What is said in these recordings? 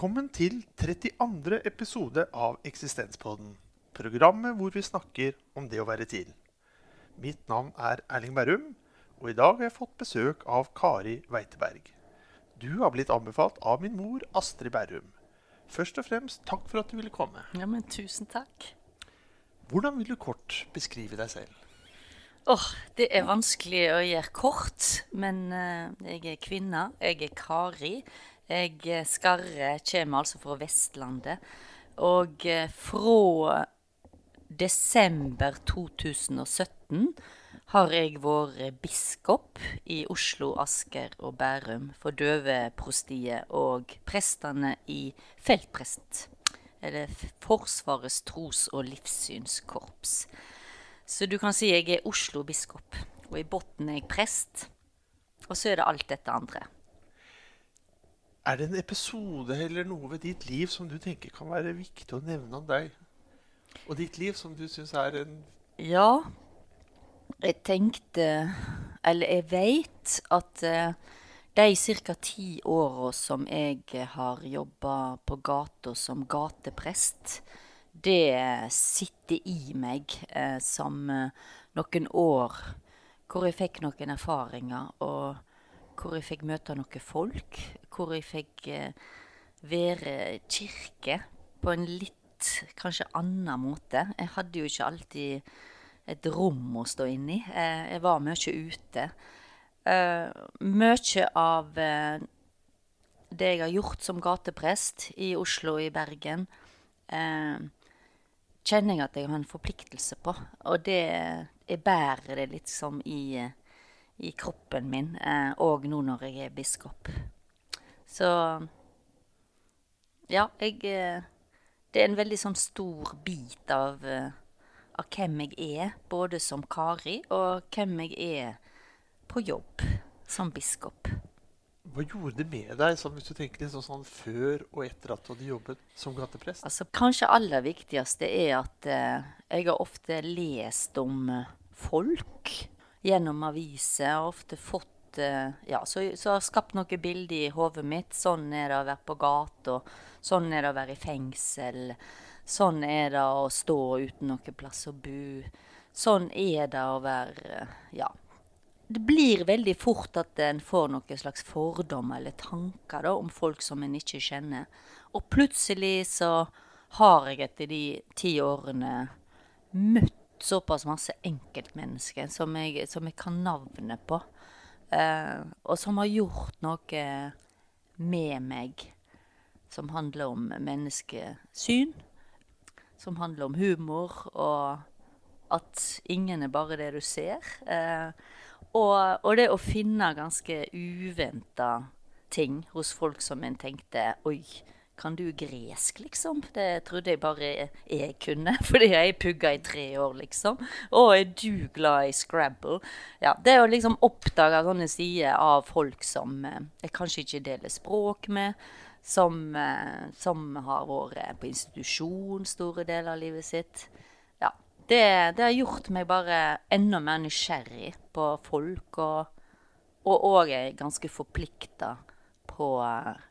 Velkommen til 32. episode av Eksistenspodden. Programmet hvor vi snakker om det å være til. Mitt navn er Erling Berrum, og i dag har jeg fått besøk av Kari Weiteberg. Du har blitt anbefalt av min mor Astrid Berrum. Først og fremst takk for at du ville komme. Ja, men tusen takk. Hvordan vil du kort beskrive deg selv? Åh, Det er vanskelig å gjøre kort, men uh, jeg er kvinne. Jeg er Kari. Jeg eh, Skarre kommer altså fra Vestlandet. Og eh, fra desember 2017 har jeg vært biskop i Oslo, Asker og Bærum for døveprostiet og prestene i feltprest, eller Forsvarets tros- og livssynskorps. Så du kan si jeg er Oslo-biskop, og i bunnen er jeg prest. Og så er det alt dette andre. Er det en episode eller noe ved ditt liv som du tenker kan være viktig å nevne om deg? Og ditt liv som du syns er en Ja, jeg tenkte Eller jeg veit at eh, de ca. ti åra som jeg har jobba på gata som gateprest, det sitter i meg eh, som noen år hvor jeg fikk noen erfaringer, og hvor jeg fikk møte noen folk. Hvor jeg fikk eh, være kirke på en litt kanskje annen måte. Jeg hadde jo ikke alltid et rom å stå inni. i. jeg var mye ute. Eh, mye av eh, det jeg har gjort som gateprest i Oslo og i Bergen, eh, kjenner jeg at jeg har en forpliktelse på. Og det Jeg bærer det litt som i, eh, i kroppen min, eh, og nå når jeg er biskop. Så Ja, jeg eh, Det er en veldig sånn stor bit av, eh, av hvem jeg er, både som Kari, og hvem jeg er på jobb som biskop. Hva gjorde det med deg, sånn, hvis du tenker litt sånn, sånn før og etter at du hadde jobbet som gateprest? Altså, kanskje aller viktigste er at eh, jeg har ofte lest om eh, folk gjennom aviser. og ofte fått eh, Ja, så, har skapt noen bilder i hodet mitt. Sånn er det å være på gata. Sånn er det å være i fengsel. Sånn er det å stå uten noen plass å bo. Sånn er det å være Ja. Det blir veldig fort at en får noen slags fordommer eller tanker da, om folk som en ikke kjenner. Og plutselig så har jeg etter de ti årene møtt såpass masse enkeltmennesker som jeg, som jeg kan navnet på. Uh, og som har gjort noe med meg som handler om menneskesyn. Som handler om humor, og at ingen er bare det du ser. Uh, og, og det å finne ganske uventa ting hos folk som en tenkte Oi, kan du gresk, liksom? Det trodde jeg bare jeg kunne, fordi jeg pugga i tre år, liksom. Å, er du glad i Scrabble? Ja, Det å liksom oppdage sånne sider av folk som eh, jeg kanskje ikke deler språk med, som, eh, som har vært på institusjon store deler av livet sitt. Ja, det, det har gjort meg bare enda mer nysgjerrig på folk, og òg ganske forplikta på eh,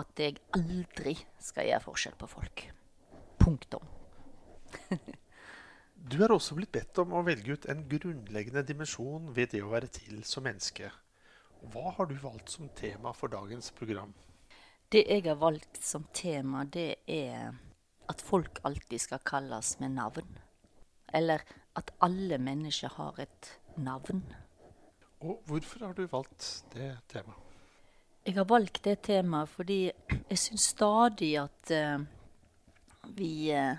at jeg aldri skal gjøre forskjell på folk. Punktum. Du er også blitt bedt om å velge ut en grunnleggende dimensjon ved det å være til som menneske. Hva har du valgt som tema for dagens program? Det jeg har valgt som tema, det er at folk alltid skal kalles med navn. Eller at alle mennesker har et navn. Og hvorfor har du valgt det temaet? Jeg har valgt det temaet fordi jeg syns stadig at uh, vi uh,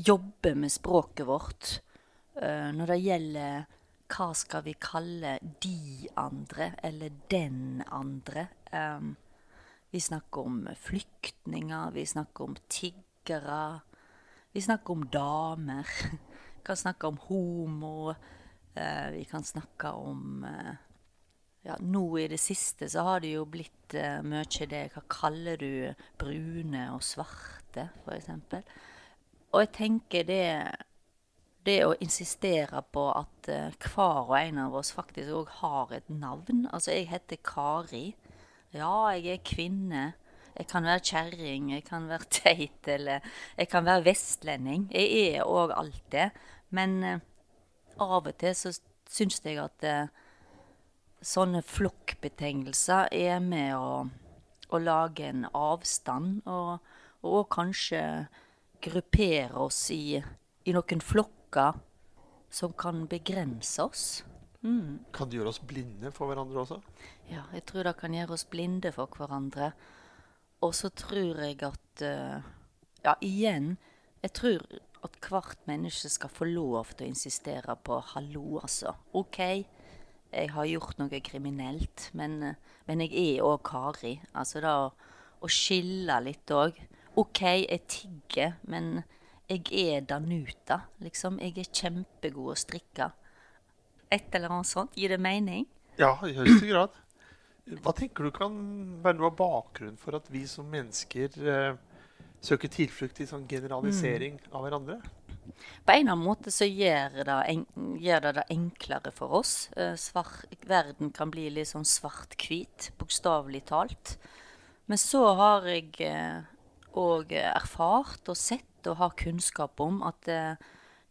jobber med språket vårt uh, når det gjelder hva skal vi kalle de andre, eller den andre. Um, vi snakker om flyktninger, vi snakker om tiggere. Vi snakker om damer. Vi kan snakke om homo. Vi kan snakke om ja, nå i det siste så har det jo blitt uh, mye det Hva kaller du brune og svarte, f.eks.? Og jeg tenker det det å insistere på at uh, hver og en av oss faktisk òg har et navn. Altså, jeg heter Kari. Ja, jeg er kvinne. Jeg kan være kjerring, jeg kan være teit, eller jeg kan være vestlending. Jeg er òg alt det. Men uh, av og til så syns jeg at eh, sånne flokkbetegnelser er med å, å lage en avstand, og, og kanskje gruppere oss i, i noen flokker som kan begrense oss. Mm. Kan det gjøre oss blinde for hverandre også? Ja, jeg tror det kan gjøre oss blinde for hverandre. Og så tror jeg at uh, Ja, igjen. Jeg tror at hvert menneske skal få lov til å insistere på 'hallo', altså. OK, jeg har gjort noe kriminelt, men, men jeg er òg Kari. Altså det å, å skille litt òg. OK, jeg tigger, men jeg er Danuta, liksom. Jeg er kjempegod å strikke. Et eller annet sånt. Gir det mening? Ja, i høyeste grad. Hva tenker du kan være noe av bakgrunnen for at vi som mennesker eh, søker tilflukt i sånn generalisering mm. av hverandre? På en eller annen måte så gjør det, en, gjør det, det enklere for oss. Eh, svart, verden kan bli litt sånn svart-hvit, bokstavelig talt. Men så har jeg òg eh, erfart og sett og har kunnskap om at eh,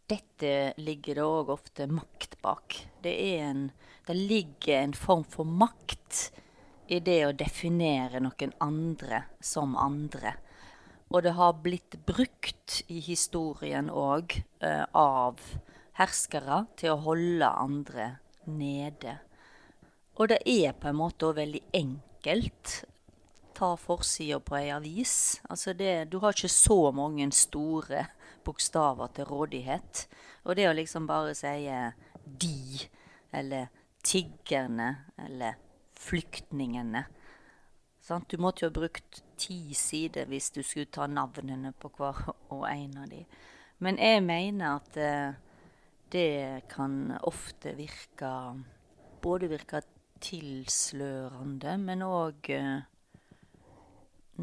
dette ligger det òg ofte makt bak. Det, en, det ligger en form for makt i det å definere noen andre som andre. Og det har blitt brukt i historien òg eh, av herskere til å holde andre nede. Og det er på en måte òg veldig enkelt. Ta forsida på ei avis. Altså det, du har ikke så mange store bokstaver til rådighet. Og det å liksom bare si 'de', eller 'tiggerne', eller flyktningene. Sant? Du måtte jo ha brukt ti sider hvis du skulle ta navnene på hver og en av de. Men jeg mener at eh, det kan ofte virke Både virke tilslørende, men òg eh,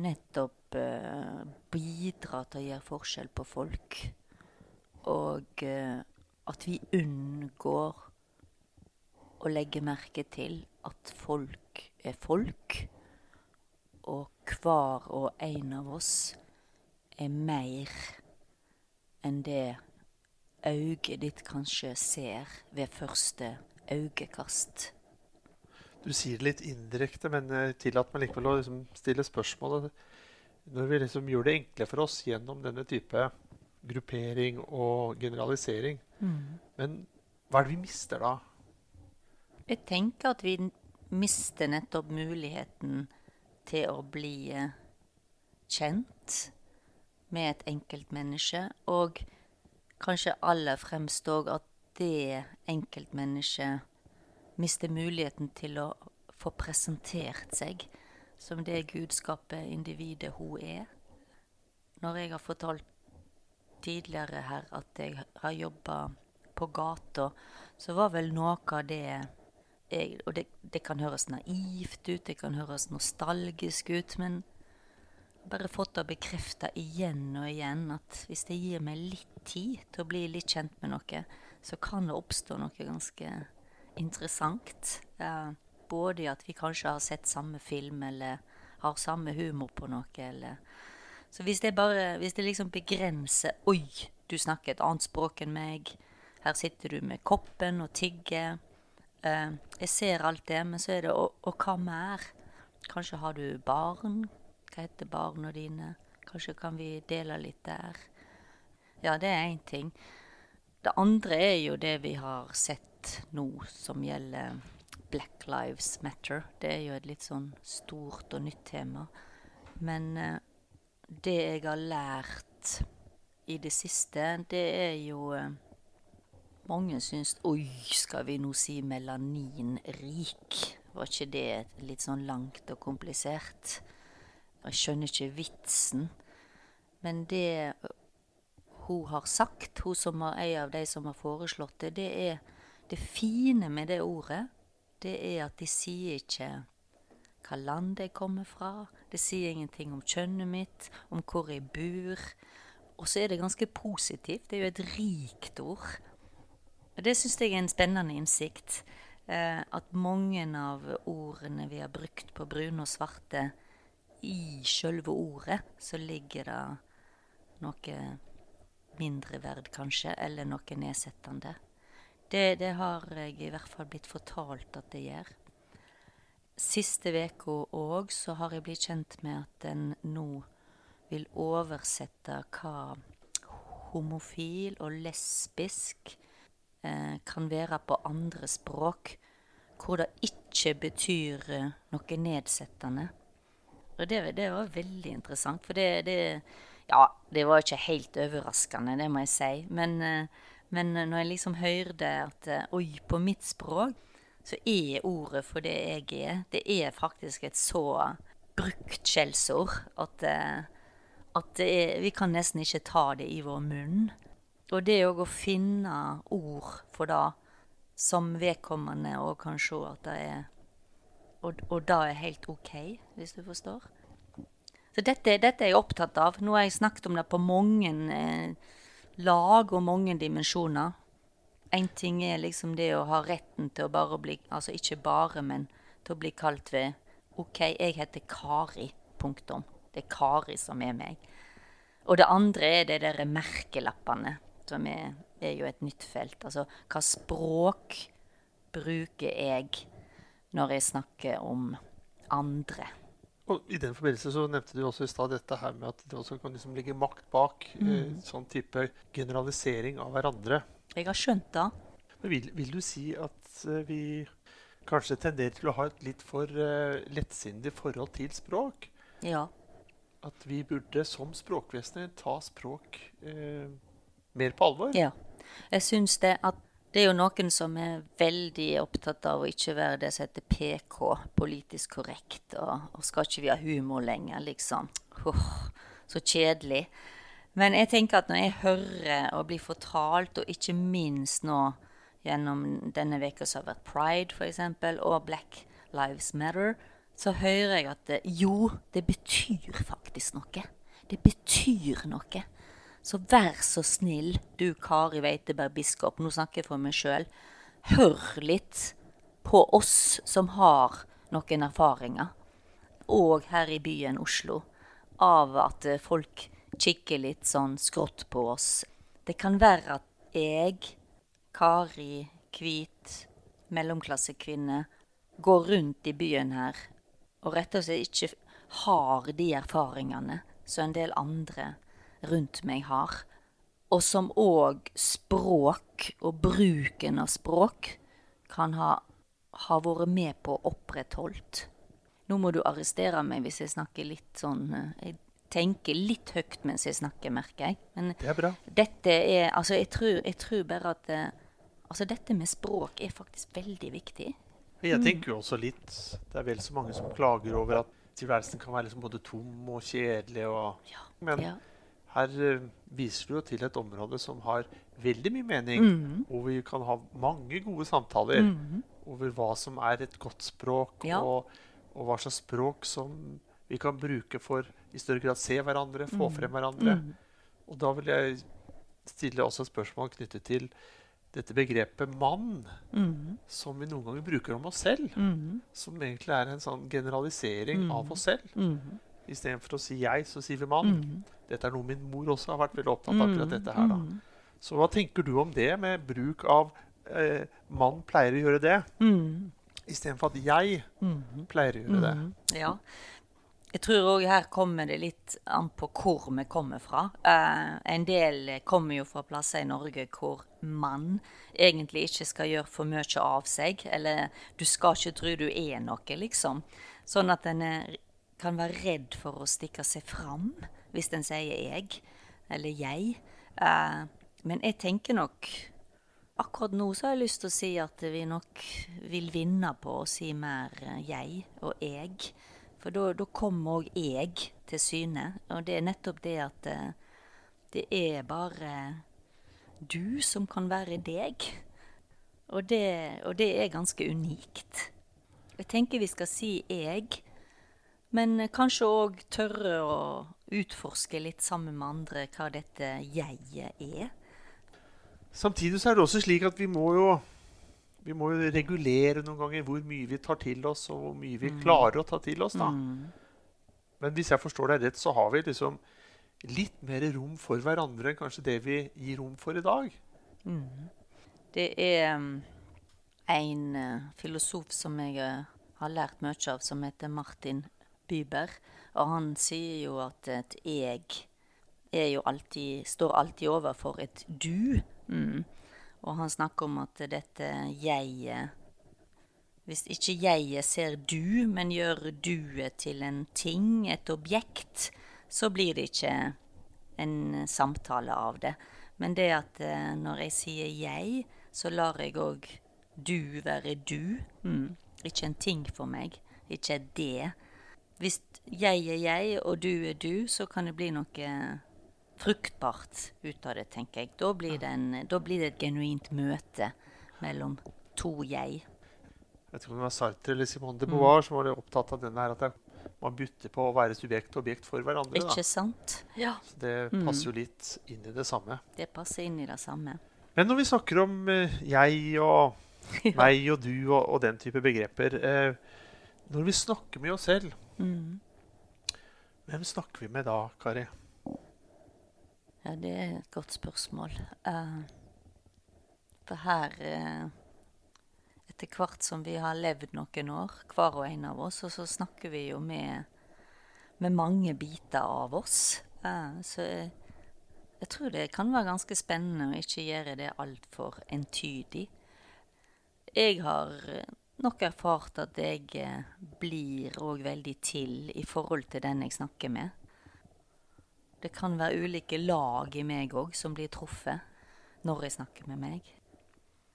nettopp eh, bidra til å gjøre forskjell på folk. Og at vi unngår å legge merke til at folk er folk, og hver og en av oss er mer enn det øyet ditt kanskje ser ved første øyekast. Du sier det litt indirekte, men tillat meg likevel å liksom stille spørsmålet. Når vi liksom gjør det enkle for oss gjennom denne type gruppering og generalisering, mm. men hva er det vi mister da? Jeg tenker at vi mister nettopp muligheten til å bli eh, kjent med et enkeltmenneske. Og kanskje aller fremst òg at det enkeltmennesket mister muligheten til å få presentert seg som det gudskapet, individet, hun er. Når jeg har fortalt tidligere her at jeg har jobba på gata, så var vel noe av det jeg, og det, det, kan høres naivt ut, det kan høres nostalgisk ut, men bare fått det bekrefta igjen og igjen at hvis jeg gir meg litt tid til å bli litt kjent med noe, så kan det oppstå noe ganske interessant. Eh, både i at vi kanskje har sett samme film, eller har samme humor på noe, eller Så hvis det bare Hvis det liksom begrenser Oi, du snakker et annet språk enn meg. Her sitter du med koppen og tigger. Uh, jeg ser alt det, men så er det og, og, hva mer? Kanskje har du barn? Hva heter barna dine? Kanskje kan vi dele litt der? Ja, det er én ting. Det andre er jo det vi har sett nå som gjelder Black Lives Matter. Det er jo et litt sånn stort og nytt tema. Men eh, det jeg har lært i det siste, det er jo uh, mange syns Oi, skal vi nå si melaninrik? Var ikke det litt sånn langt og komplisert? Jeg skjønner ikke vitsen. Men det hun har sagt, hun som er en av de som har foreslått det, det er det fine med det ordet. Det er at de sier ikke hva land jeg kommer fra. Det sier ingenting om kjønnet mitt, om hvor jeg bor. Og så er det ganske positivt. Det er jo et rikt ord. Det syns jeg er en spennende innsikt. Eh, at mange av ordene vi har brukt på brune og svarte i sjølve ordet så ligger det noe mindreverd, kanskje, eller noe nedsettende. Det, det har jeg i hvert fall blitt fortalt at det gjør. Siste uka òg så har jeg blitt kjent med at en nå vil oversette hva homofil og lesbisk kan være på andre språk, hvor det ikke betyr eh, noe nedsettende. Og det, det, var veldig interessant, for det, det, Ja, det var ikke helt overraskende, det må jeg si. Men, eh, men når jeg liksom hørte at eh, Oi, på mitt språk så er ordet for det jeg er, det er faktisk et så brukt skjellsord at, eh, at er, vi kan nesten ikke ta det i vår munn. Og det òg å finne ord for det som vedkommende òg kan se at det er og, og det er helt OK, hvis du forstår. Så dette, dette, er jeg opptatt av. Nå har jeg snakket om det på mange eh, lag og mange dimensjoner. Én ting er liksom det å ha retten til å bare bli Altså ikke bare, men til å bli kalt ved OK, jeg heter Kari. Punktum. Det er Kari som er meg. Og det andre er det der merkelappene, som er, er, jo et nytt felt. Altså hva språk bruker jeg når jeg snakker om andre. Og I den forbindelse så nevnte du også i stad dette her med at det også kan liksom ligge makt bak mm. eh, sånn type generalisering av hverandre. Jeg har skjønt det. Men vil, vil du si at uh, vi kanskje tenderer til å ha et litt for uh, lettsindig forhold til språk? Ja. At vi burde som språkvesener ta språk uh, mer på alvor? Ja. Jeg syns det at det er jo noen som er veldig opptatt av å ikke være det som heter PK, politisk korrekt, og, og skal ikke vi ha humor lenger, liksom. Oh, så kjedelig. Men jeg tenker at når jeg hører og blir fortalt, og ikke minst nå gjennom denne veka som har vært Pride, f.eks., og Black Lives Matter, så hører jeg at det, jo, det betyr faktisk noe. Det betyr noe. Så vær så snill, du Kari Weiteberg biskop, nå snakker jeg for meg sjøl, hør litt på oss som har noen erfaringer, og her i byen Oslo, av at folk kikker litt sånn skrått på oss. Det kan være at jeg, Kari, hvit, mellomklassekvinne, går rundt i byen her og rett og slett ikke har de erfaringene som en del andre rundt meg har. Og som òg språk og bruken av språk kan ha, ha vært med på opprettholdt. Nå må du arrestere meg hvis jeg snakker litt sånn eh, Jeg tenker litt høyt mens jeg snakker, merker jeg. Men det er bra. dette er Altså, jeg tror, jeg tror bare at eh, Altså, dette med språk er faktisk veldig viktig. Jeg tenker jo også litt Det er vel så mange som klager over at tilværelsen kan være liksom både tom og kjedelig. Og, ja, men ja. Her uh, viser du jo til et område som har veldig mye mening, mm. hvor vi kan ha mange gode samtaler mm. over hva som er et godt språk, ja. og, og, hva slags språk som vi kan bruke for i større grad se hverandre, få mm. frem hverandre. Mm. Og da vil jeg stille også et spørsmål knyttet til dette begrepet 'mann', mm. som vi noen ganger bruker om oss selv. Mm. Som egentlig er en sånn generalisering av oss selv. Istedenfor å si 'jeg', så sier vi 'mann'. Dette er noe min mor også har vært veldig opptatt av. akkurat dette her da. Så hva tenker du om det med bruk av eh, 'mann pleier å gjøre det', mm. istedenfor at 'jeg pleier å gjøre det'? Ja. Jeg tror òg her kommer det litt an på hvor vi kommer fra. Uh, en del kommer jo fra plasser i Norge hvor mann egentlig ikke skal gjøre for mye av seg. Eller du skal ikke tro du er noe, liksom. Sånn at en kan være redd for å stikke seg fram hvis en sier 'jeg' eller 'jeg'. Uh, men jeg tenker nok Akkurat nå så har jeg lyst til å si at vi nok vil vinne på å si mer 'jeg' og 'jeg'. For da kommer òg 'jeg' til syne. Og det er nettopp det at uh, det er bare du som kan være deg. Og det, og det er ganske unikt. Jeg tenker vi skal si 'jeg', men kanskje òg tørre å utforske litt sammen med andre hva dette jeget er. Samtidig så er det også slik at vi må jo vi må jo regulere noen ganger hvor mye vi tar til oss, og hvor mye vi mm. klarer å ta til oss. da. Mm. Men hvis jeg forstår deg rett, så har vi liksom litt mer rom for hverandre enn kanskje det vi gir rom for i dag. Mm. Det er um, en uh, filosof som jeg uh, har lært mye av, som heter Martin Byber. Og han sier jo at et jeg er jo alltid, står alltid overfor et du. Mm. Og han snakker om at dette jeget Hvis ikke jeget ser du, men gjør duet til en ting, et objekt, så blir det ikke en samtale av det. Men det at eh, når jeg sier jeg, så lar jeg òg du være du. Mm. Ikke en ting for meg. Ikke det. Hvis jeg er jeg, og du er du, så kan det bli noe fruktbart ut av det, tenker jeg. Da blir det, en, da blir det et genuint møte mellom to jeg. Jeg tror det var Sartre eller Simone de Beauvoir mm. som var opptatt av denne her, at man bytter på å være subjekt og objekt for hverandre. Ikke da. sant? Ja. Så det mm. passer jo litt inn i det samme. Det passer inn i det samme. Men når vi snakker om uh, jeg og meg og du og, og, den type begreper uh, Når vi snakker med oss selv, mm. hvem snakker vi med da, Kari? Ja, det er et godt spørsmål. Uh, for her uh, Etter hvert som vi har levd noen år, hver og en av oss, og så snakker vi jo med, med mange biter av oss. Uh, så jeg, jeg, tror det kan være ganske spennende å ikke gjøre det altfor entydig. Jeg har nok erfart at jeg blir òg veldig til i forhold til den jeg snakker med. Det kan være ulike lag i meg òg som blir truffet når jeg snakker med meg.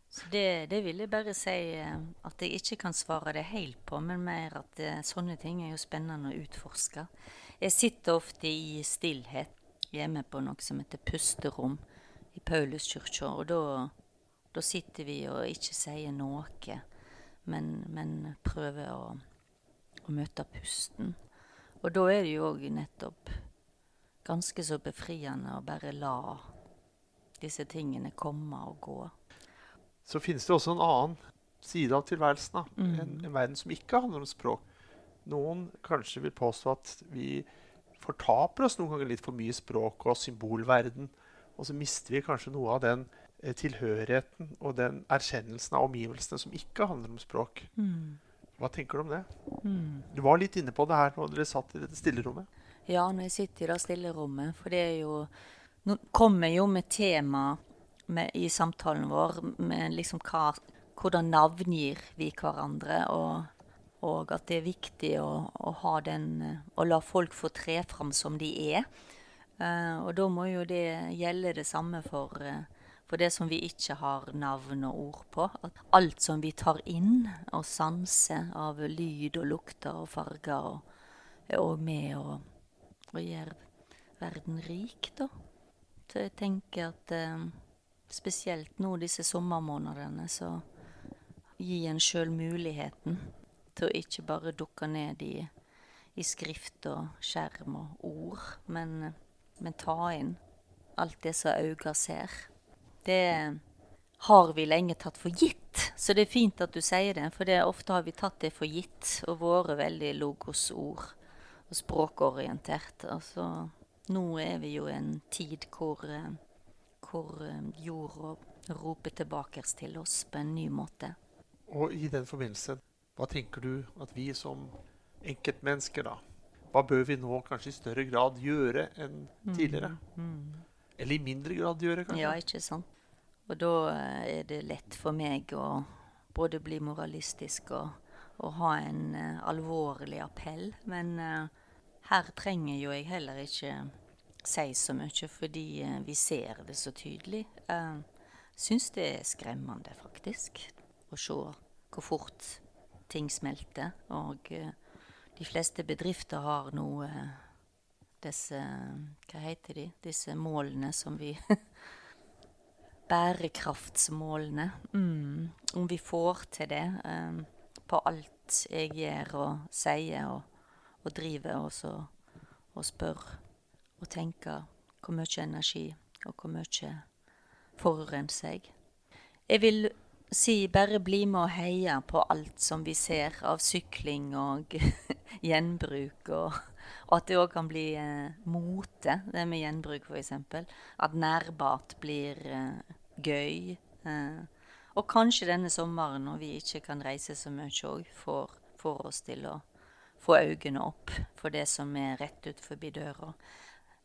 Så det, det, vil jeg bare si eh, at jeg ikke kan svare det helt på, men mer at eh, sånne ting er jo spennende å utforske. Jeg sitter ofte i stillhet hjemme på noe som heter pusterom i Pauluskirka, og da, da sitter vi og ikke sier noe, men, men prøve å, å møte pusten. Og da er det jo òg nettopp ganske så befriende å bare la disse tingene komme og gå. Så finnes det også en annen side av tilværelsen. Mm. En, en, verden som ikke handler om språk. Noen kanskje vil påstå at vi fortaper oss noen ganger litt for mye språk og symbolverden. Og så mister vi kanskje noe av den tilhørigheten og den erkjennelsen av omgivelsene som ikke handler om språk. Mm. Hva tenker du om det? Mm. Du var litt inne på det her når dere satt i dette stillerommet. Ja, når jeg sitter i det stillerommet. For det er jo Nå kommer jo med tema med, i samtalen vår med liksom hva Hvordan navngir vi hverandre? Og, og at det er viktig å, å, ha den Å la folk få tre fram som de er. Uh, og da må jo det gjelde det samme for, uh, for det som vi ikke har navn og ord på. Alt som vi tar inn og sanser av lyd og lukter og farger, og, er òg med og, og gjør verden rik, da. Så jeg tenker at eh, spesielt nå disse sommermånedene, så gi en sjøl muligheten til å ikke bare dukke ned i, i skrift og skjerm og ord, men, men ta inn alt det som øynene ser. Det har vi lenge tatt for gitt. Så det er fint at du sier det, for det, ofte har vi tatt det for gitt og vært veldig logosord og språkorientert. Altså, nå er vi jo i en tid hvor, eh, hvor eh, jorda roper tilbake til oss på en ny måte. Og i den forbindelse, hva tenker du at vi som enkeltmennesker, da Hva bør vi nå kanskje i større grad gjøre enn mm, tidligere? Mm, mm. Eller i mindre grad gjøre, kanskje? Ja, ikke sant. Og da eh, er det lett for meg å både bli moralistisk og, og ha en uh, alvorlig appell. Men uh, her trenger jo jeg heller ikke si så mye, fordi uh, vi ser det så tydelig. Uh, Syns det er skremmende, faktisk, å se hvor fort ting smelter. Og de fleste bedrifter har nå disse Hva heter de? Disse målene som vi Bærekraftsmålene. Mm. Om vi får til det um, på alt jeg gjør og sier. og og driver også og spør og tenker hvor mye energi og hvor mye forurenser jeg. Jeg vil si bare bli med og heie på alt som vi ser av sykling og gjenbruk. Og, og at det òg kan bli eh, mote, det med gjenbruk f.eks. At nærbart blir eh, gøy. Eh, og kanskje denne sommeren, når vi ikke kan reise så mye òg, får, får oss til å få øynene opp for det som er rett ut forbi døra.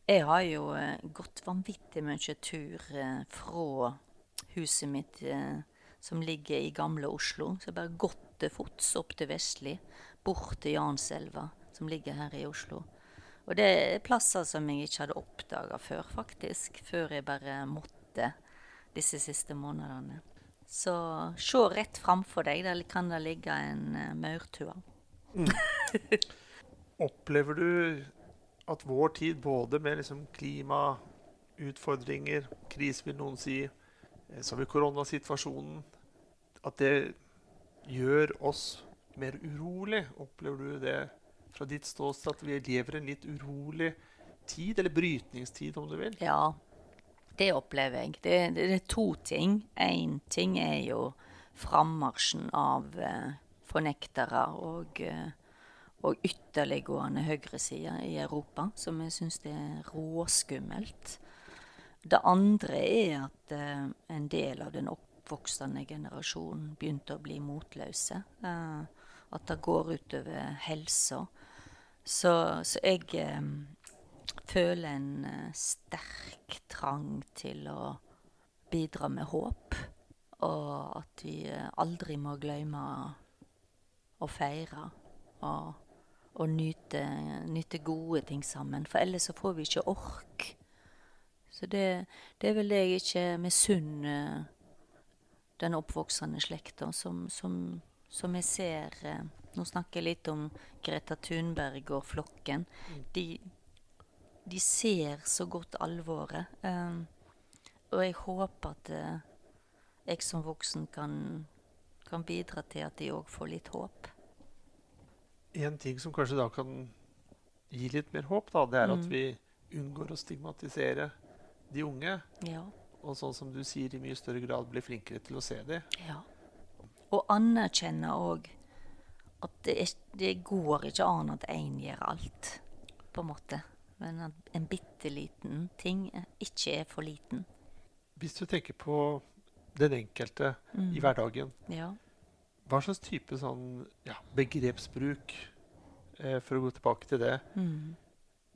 Jeg har jo eh, gått vanvittig mye tur eh, fra huset mitt som ligger i gamle Oslo. Så jeg bare gått til fots opp til Vestli, bort til Janselva, som ligger her i Oslo. Og det er plasser som jeg ikke hadde oppdaga før, faktisk. Før jeg bare måtte disse siste månedene. Så se rett framfor deg, der kan det ligge en uh, maurtue. Mm. Opplever du at vår tid, både med liksom klimautfordringer, krise vil noen si, som så har koronasituasjonen, at det gjør oss mer urolig? Opplever du det fra ditt ståsted at vi lever en litt urolig tid, eller brytningstid, om du vil? Ja, det opplever jeg. Det, det, det er to ting. Én ting er jo frammarsjen av eh, fornektere og, eh, og ytterliggående høyreside i Europa, som jeg syns er råskummelt. Det andre er at eh, en del av den oppvoksende generasjonen begynte å bli motløse. Eh, at det går utover helsa. Så, så jeg eh, føler en eh, sterk trang til å bidra med håp. Og at vi eh, aldri må glemme å feire og, og nyte, nyte, gode ting sammen. For ellers så får vi ikke ork. Så det, det er vel det jeg ikke misunner den oppvoksende slekta, som, som, som, jeg ser eh, Nå snakker jeg litt om Greta Thunberg og flokken. Mm. De, de ser så godt alvoret. Um, og jeg håper at uh, jeg som voksen kan kan bidra til at de òg får litt håp. En ting som kanskje da kan gi litt mer håp, da, det er mm. at vi unngår å stigmatisere de unge. Ja. Og sånn som du sier, i mye større grad blir flinkere til å se dem. Ja. Og anerkjenne òg at det, er, det, går ikke an at én gjør alt, på en måte. Men at en bitte liten ting ikke er for liten. Hvis du tenker på den enkelte mm. i hverdagen, ja. Hva slags type sånn, ja, begrepsbruk, eh, for å gå tilbake til det, mm.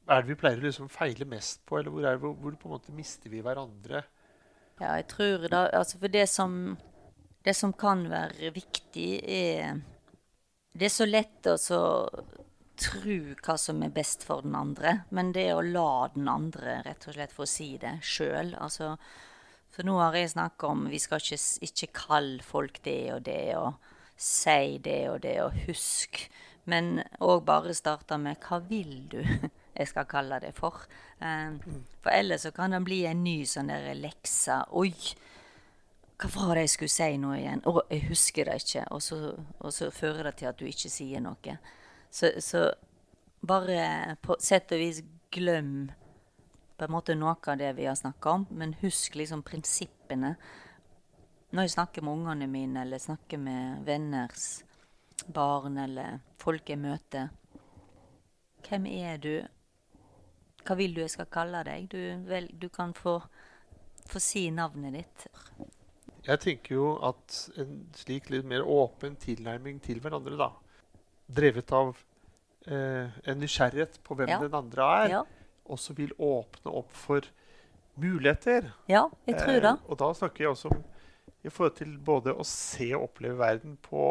er det vi pleier å liksom feile mest på? Eller hvor, er det, hvor, hvor på en måte mister vi hverandre? Ja, jeg tror da, altså For det som, det som kan være viktig, er Det er så lett å så tro hva som er best for den andre, men det å la den andre rett og slett få si det sjøl. Altså, for nå har jeg snakka om vi skal ikke, ikke kalle folk det og det. og si det og det, og husk. Men òg bare starte med hva vil du jeg skal kalle det for. Um, for ellers så kan det bli en ny sånn der lekse. Oi, hva var det jeg skulle si nå igjen? Å, jeg husker det ikke. Og så, og så, fører det til at du ikke sier noe. Så, så bare på sett og vis glem på en måte noe av det vi har snakka om, men husk liksom prinsippene når jeg snakker med ungene mine, eller snakker med venners barn, eller folk jeg møter Hvem er du? Hva vil du jeg skal kalle deg? Du, vel, du kan få, få, si navnet ditt. Jeg tenker jo at en slik litt mer åpen tilnærming til hverandre, da, drevet av eh, en nysgjerrighet på hvem ja. den andre er, ja. også vil åpne opp for muligheter. Ja, jeg tror det. Eh, og da snakker jeg også om i forhold til både å se og oppleve verden på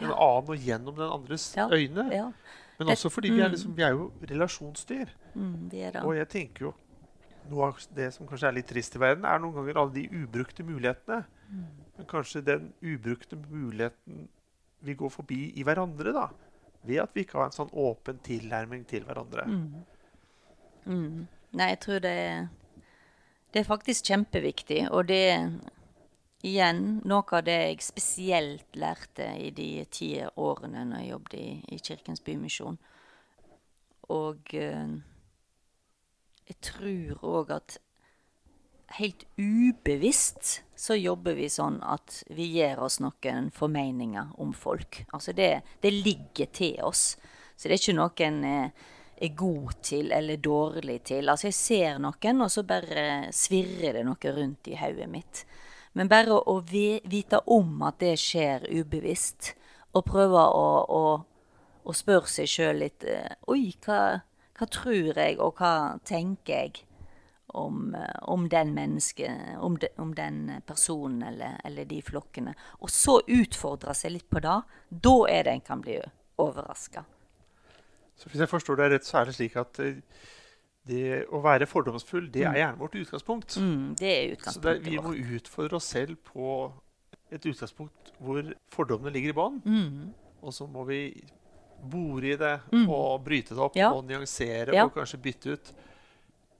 en ja. annen og gjennom den andres øyne. Ja. Men også fordi vi er, mm. liksom, vi er jo relasjonsdyr. Mm, og jeg tenker jo noe av det som kanskje er litt trist i verden, er noen ganger alle de ubrukte mulighetene. Mm. Men kanskje den ubrukte muligheten vi går forbi i hverandre, da. Ved at vi ikke har en sånn åpen tilnærming til hverandre. Mm. mm. Nei, jeg tror det er, det er faktisk kjempeviktig. Og det igjen noe av det jeg spesielt lærte i de ti årene når jeg jobbet i, i Kirkens Bymisjon. Og eh, jeg tror òg at helt ubevisst så jobber vi sånn at vi gir oss noen formeninger om folk. Altså det, det ligger til oss. Så det er ikke noe en er, er god til eller dårlig til. Altså jeg ser noen, og så bare svirrer det noe rundt i hodet mitt. Men bare å vite om at det skjer ubevisst, og prøve å, å, å spørre seg sjøl litt eh, Oi, hva, hva, tror jeg, og hva tenker jeg om, eh, om den menneske, om, de, om, den personen eller, eller, de flokkene? Og så utfordre seg litt på det. Da er det en kan bli overraska. Så hvis jeg forstår deg rett, så er det slik at eh, det å være fordomsfull, det er mm. gjerne vårt utgangspunkt. Mm, det er utgangspunktet Så det, vi må utfordre oss selv på et utgangspunkt hvor fordommene ligger i bånn. Mm. Og så må vi bore i det mm. og bryte det opp ja. og nyansere ja. og kanskje bytte ut.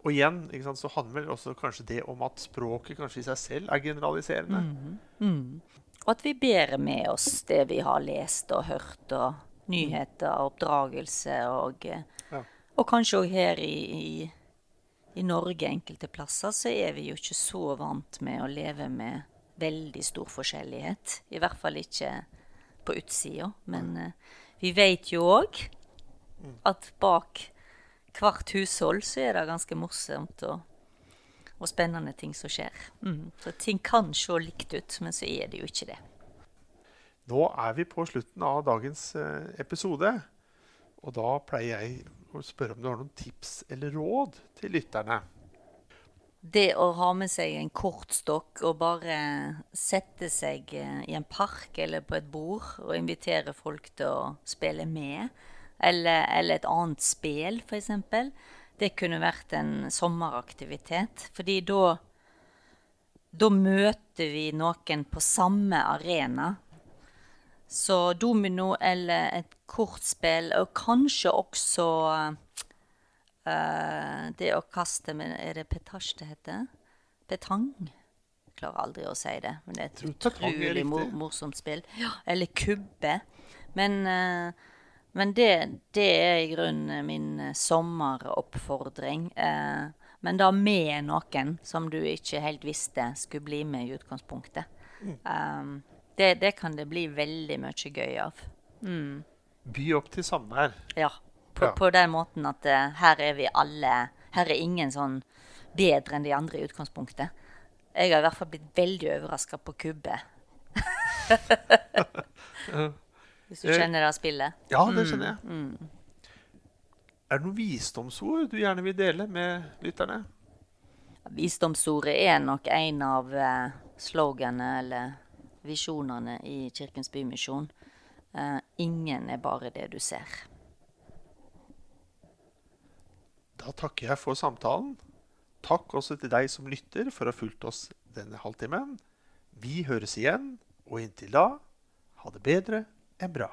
Og igjen sant, så handler også kanskje det om at språket kanskje i seg selv er generaliserende. Mm. mm. Og at vi bærer med oss det vi har lest og hørt, og nyheter, oppdragelse og ja og kanskje òg her i, i, i, Norge enkelte plasser så er vi jo ikke så vant med å leve med veldig stor forskjellighet. I hvert fall ikke på utsida. Men uh, vi vet jo òg at bak hvert hushold så er det ganske morsomt og, og spennende ting som skjer. Mm. Så ting kan se likt ut, men så er det jo ikke det. Nå er vi på slutten av dagens uh, episode. Og da pleier jeg å spørre om du har noen tips eller råd til lytterne. Det å ha med seg en kortstokk og bare sette seg eh, i en park eller på et bord og invitere folk til å spille med, eller, eller et annet spill f.eks., det kunne vært en sommeraktivitet. Fordi da da møter vi noen på samme arena så domino eller et kortspill, og kanskje også uh, det å kaste med Er det petasje det heter? Petang? Jeg klarer aldri å si det, men det er et utrolig mor morsomt spill. Ja, eller kubbe. Men, uh, men det, det, er i grunnen min sommeroppfordring. Eh, men da med noen som du ikke helt visste skulle bli med i utgangspunktet. Um, det, det, kan det bli veldig mye gøy av. Mm. By opp til samvær. Ja. På, ja. på, den måten at uh, her er vi alle Her er ingen sånn bedre enn de andre i utgangspunktet. Jeg har i hvert fall blitt veldig overraska på kubbe. Hvis du kjenner det spillet? Ja, det kjenner jeg. Mm. Mm. Er det noen visdomsord du gjerne vil dele med lytterne? Visdomsordet er nok en av uh, sloganene eller visjonene i Kirkens Bymisjon. Uh, ingen er bare det du ser. Da takker jeg for samtalen. Takk også til deg som lytter for å ha fulgt oss denne halvtimen. Vi høres igjen, og inntil da ha det bedre er bra.